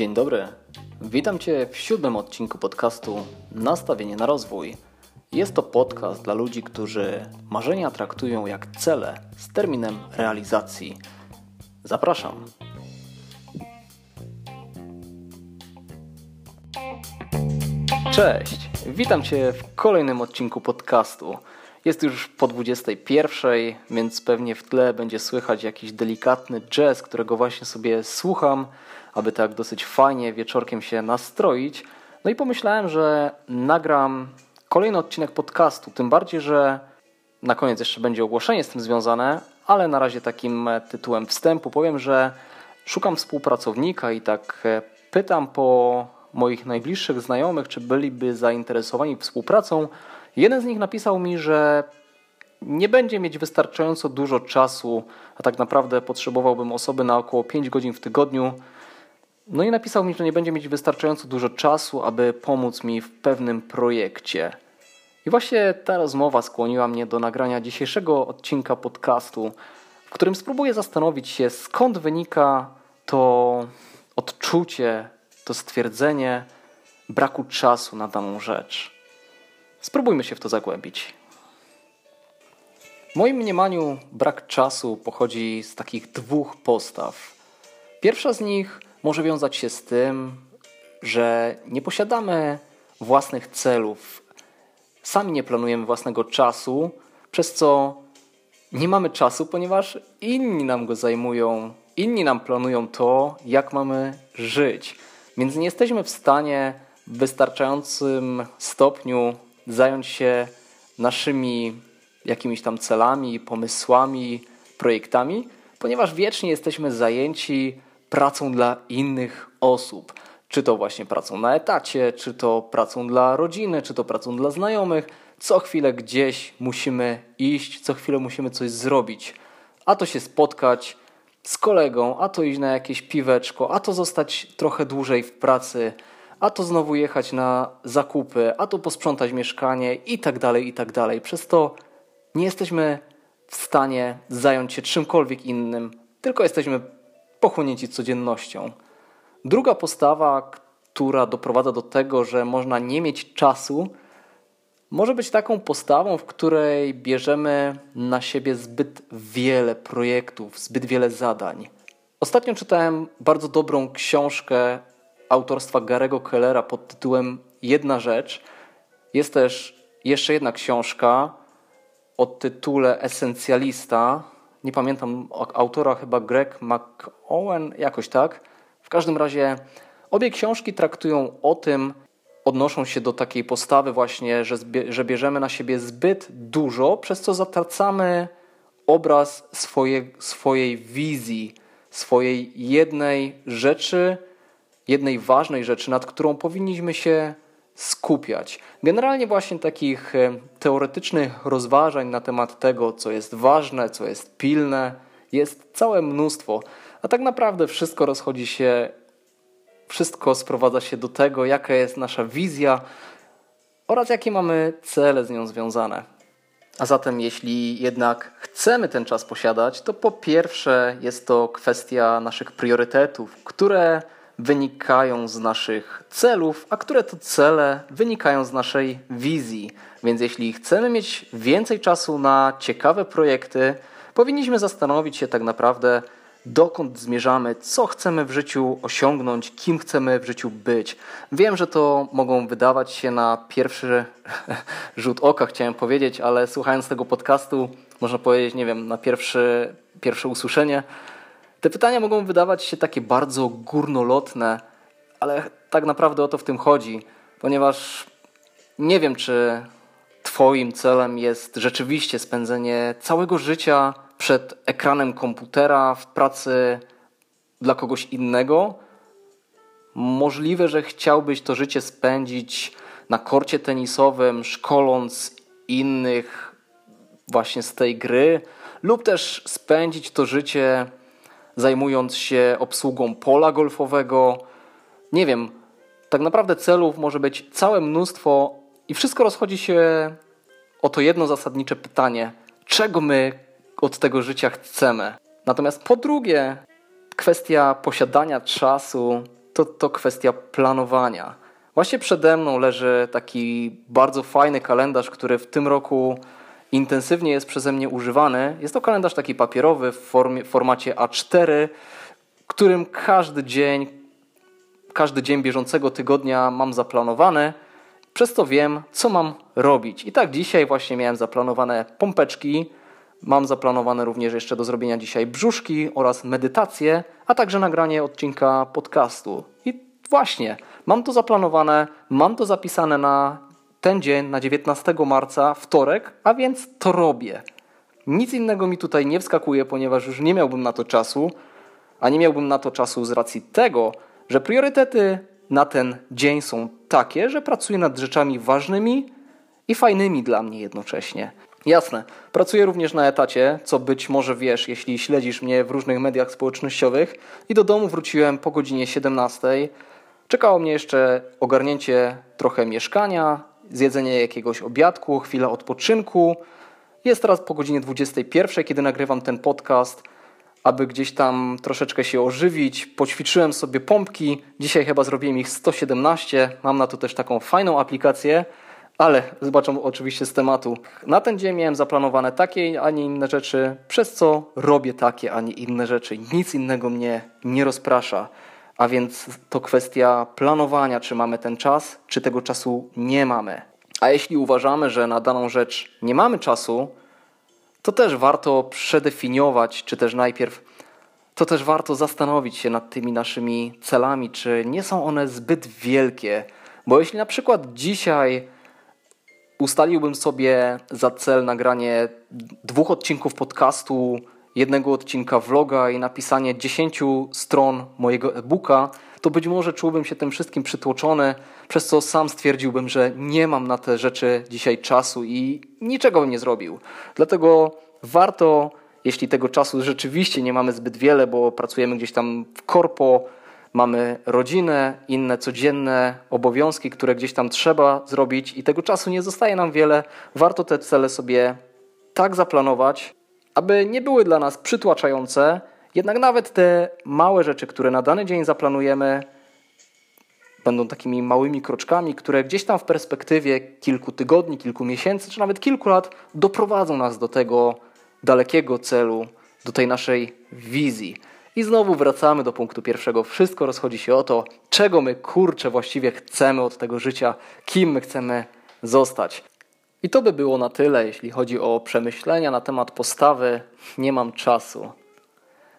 Dzień dobry. Witam Cię w siódmym odcinku podcastu Nastawienie na rozwój. Jest to podcast dla ludzi, którzy marzenia traktują jak cele z terminem realizacji. Zapraszam. Cześć, witam Cię w kolejnym odcinku podcastu. Jest już po 21, więc pewnie w tle będzie słychać jakiś delikatny jazz, którego właśnie sobie słucham, aby tak dosyć fajnie wieczorkiem się nastroić. No i pomyślałem, że nagram kolejny odcinek podcastu, tym bardziej, że na koniec jeszcze będzie ogłoszenie z tym związane, ale na razie takim tytułem wstępu powiem, że szukam współpracownika i tak pytam po moich najbliższych znajomych, czy byliby zainteresowani współpracą. Jeden z nich napisał mi, że nie będzie mieć wystarczająco dużo czasu, a tak naprawdę potrzebowałbym osoby na około 5 godzin w tygodniu. No i napisał mi, że nie będzie mieć wystarczająco dużo czasu, aby pomóc mi w pewnym projekcie. I właśnie ta rozmowa skłoniła mnie do nagrania dzisiejszego odcinka podcastu, w którym spróbuję zastanowić się, skąd wynika to odczucie, to stwierdzenie braku czasu na daną rzecz. Spróbujmy się w to zagłębić. W moim mniemaniu brak czasu pochodzi z takich dwóch postaw. Pierwsza z nich może wiązać się z tym, że nie posiadamy własnych celów, sami nie planujemy własnego czasu, przez co nie mamy czasu, ponieważ inni nam go zajmują, inni nam planują to, jak mamy żyć. Więc nie jesteśmy w stanie w wystarczającym stopniu zająć się naszymi jakimiś tam celami, pomysłami, projektami, ponieważ wiecznie jesteśmy zajęci pracą dla innych osób. Czy to właśnie pracą na etacie, czy to pracą dla rodziny, czy to pracą dla znajomych. Co chwilę gdzieś musimy iść, co chwilę musimy coś zrobić. A to się spotkać z kolegą, a to iść na jakieś piweczko, a to zostać trochę dłużej w pracy, a to znowu jechać na zakupy, a to posprzątać mieszkanie i tak dalej, i tak dalej. Przez to nie jesteśmy w stanie zająć się czymkolwiek innym, tylko jesteśmy pochłonięci codziennością. Druga postawa, która doprowadza do tego, że można nie mieć czasu, może być taką postawą, w której bierzemy na siebie zbyt wiele projektów, zbyt wiele zadań. Ostatnio czytałem bardzo dobrą książkę autorstwa Garego Kellera pod tytułem Jedna rzecz. Jest też jeszcze jedna książka o tytule Esencjalista. Nie pamiętam autora, chyba Greg McOwen, jakoś tak. W każdym razie obie książki traktują o tym, odnoszą się do takiej postawy właśnie, że, że bierzemy na siebie zbyt dużo, przez co zatracamy obraz swoje, swojej wizji, swojej jednej rzeczy, jednej ważnej rzeczy, nad którą powinniśmy się skupiać. Generalnie właśnie takich e, teoretycznych rozważań na temat tego, co jest ważne, co jest pilne, jest całe mnóstwo, a tak naprawdę wszystko rozchodzi się, wszystko sprowadza się do tego, jaka jest nasza wizja oraz jakie mamy cele z nią związane. A zatem, jeśli jednak chcemy ten czas posiadać, to po pierwsze jest to kwestia naszych priorytetów, które wynikają z naszych celów, a które to cele wynikają z naszej wizji. Więc jeśli chcemy mieć więcej czasu na ciekawe projekty, powinniśmy zastanowić się tak naprawdę, dokąd zmierzamy, co chcemy w życiu osiągnąć, kim chcemy w życiu być. Wiem, że to mogą wydawać się na pierwszy rzut oka, chciałem powiedzieć, ale słuchając tego podcastu, można powiedzieć, nie wiem, na pierwszy, pierwsze usłyszenie, te pytania mogą wydawać się takie bardzo górnolotne, ale tak naprawdę o to w tym chodzi, ponieważ nie wiem, czy Twoim celem jest rzeczywiście spędzenie całego życia przed ekranem komputera w pracy dla kogoś innego. Możliwe, że chciałbyś to życie spędzić na korcie tenisowym, szkoląc innych właśnie z tej gry, lub też spędzić to życie zajmując się obsługą pola golfowego. Nie wiem, tak naprawdę celów może być całe mnóstwo i wszystko rozchodzi się o to jedno zasadnicze pytanie: czego my od tego życia chcemy? Natomiast po drugie, kwestia posiadania czasu to to kwestia planowania. Właśnie przede mną leży taki bardzo fajny kalendarz, który w tym roku intensywnie jest przeze mnie używany. Jest to kalendarz taki papierowy w, formie, formacie A4, którym każdy dzień, każdy dzień bieżącego tygodnia mam zaplanowany. Przez to wiem, co mam robić. I tak dzisiaj właśnie miałem zaplanowane pompeczki, mam zaplanowane również jeszcze do zrobienia dzisiaj brzuszki oraz medytację, a także nagranie odcinka podcastu. I właśnie, mam to zaplanowane, mam to zapisane na ten dzień, na 19 marca, wtorek, a więc to robię. Nic innego mi tutaj nie wskakuje, ponieważ już nie miałbym na to czasu, a nie miałbym na to czasu z racji tego, że priorytety na ten dzień są takie, że pracuję nad rzeczami ważnymi i fajnymi dla mnie jednocześnie. Jasne, pracuję również na etacie, co być może wiesz, jeśli śledzisz mnie w różnych mediach społecznościowych i do domu wróciłem po godzinie 17. Czekało mnie jeszcze ogarnięcie trochę mieszkania, zjedzenie jakiegoś obiadku, chwila odpoczynku. Jest teraz po godzinie 21, kiedy nagrywam ten podcast, aby gdzieś tam troszeczkę się ożywić. Poćwiczyłem sobie pompki. Dzisiaj chyba zrobiłem ich 117. Mam na to też taką fajną aplikację, ale zobaczą oczywiście z tematu. Na ten dzień miałem zaplanowane takie, a nie inne rzeczy, przez co robię takie, a nie inne rzeczy. Nic innego mnie nie rozprasza. A więc to kwestia planowania, czy mamy ten czas, czy tego czasu nie mamy. A jeśli uważamy, że na daną rzecz nie mamy czasu, to też warto przedefiniować, czy też najpierw, to też warto zastanowić się nad tymi naszymi celami, czy nie są one zbyt wielkie. Bo jeśli na przykład dzisiaj ustaliłbym sobie za cel nagranie dwóch odcinków podcastu jednego odcinka vloga i napisanie 10 stron mojego e-booka, to być może czułbym się tym wszystkim przytłoczony, przez co sam stwierdziłbym, że nie mam na te rzeczy dzisiaj czasu i niczego bym nie zrobił. Dlatego warto, jeśli tego czasu rzeczywiście nie mamy zbyt wiele, bo pracujemy gdzieś tam w korpo, mamy rodzinę, inne codzienne obowiązki, które gdzieś tam trzeba zrobić i tego czasu nie zostaje nam wiele, warto te cele sobie tak zaplanować, aby nie były dla nas przytłaczające, jednak nawet te małe rzeczy, które na dany dzień zaplanujemy, będą takimi małymi kroczkami, które gdzieś tam w perspektywie kilku tygodni, kilku miesięcy, czy nawet kilku lat doprowadzą nas do tego dalekiego celu, do tej naszej wizji. I znowu wracamy do punktu pierwszego. Wszystko rozchodzi się o to, czego my kurczę właściwie chcemy od tego życia, kim my chcemy zostać. I to by było na tyle, jeśli chodzi o przemyślenia na temat postawy. Nie mam czasu.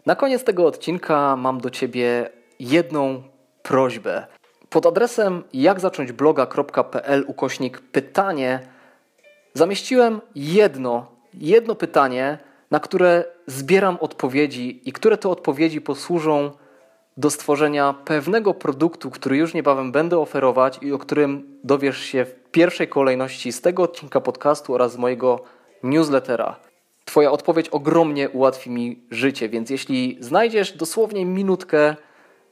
Na koniec tego odcinka mam do Ciebie jedną prośbę. Pod adresem jakzacząćbloga.pl ukośnik pytanie zamieściłem jedno, jedno pytanie, na które zbieram odpowiedzi i które to odpowiedzi posłużą do stworzenia pewnego produktu, który już niebawem będę oferować i o którym dowiesz się w pierwszej kolejności z tego odcinka podcastu oraz z mojego newslettera. Twoja odpowiedź ogromnie ułatwi mi życie, więc jeśli znajdziesz dosłownie minutkę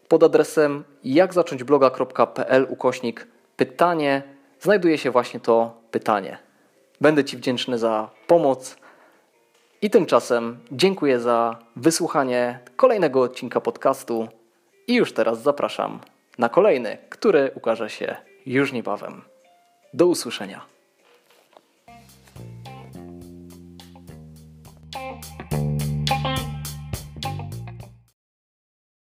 pod adresem jakzacząćbloga.pl ukośnik pytanie, znajduje się właśnie to pytanie. Będę Ci wdzięczny za pomoc. I tymczasem dziękuję za wysłuchanie kolejnego odcinka podcastu i już teraz zapraszam na kolejny, który ukaże się już niebawem. Do usłyszenia.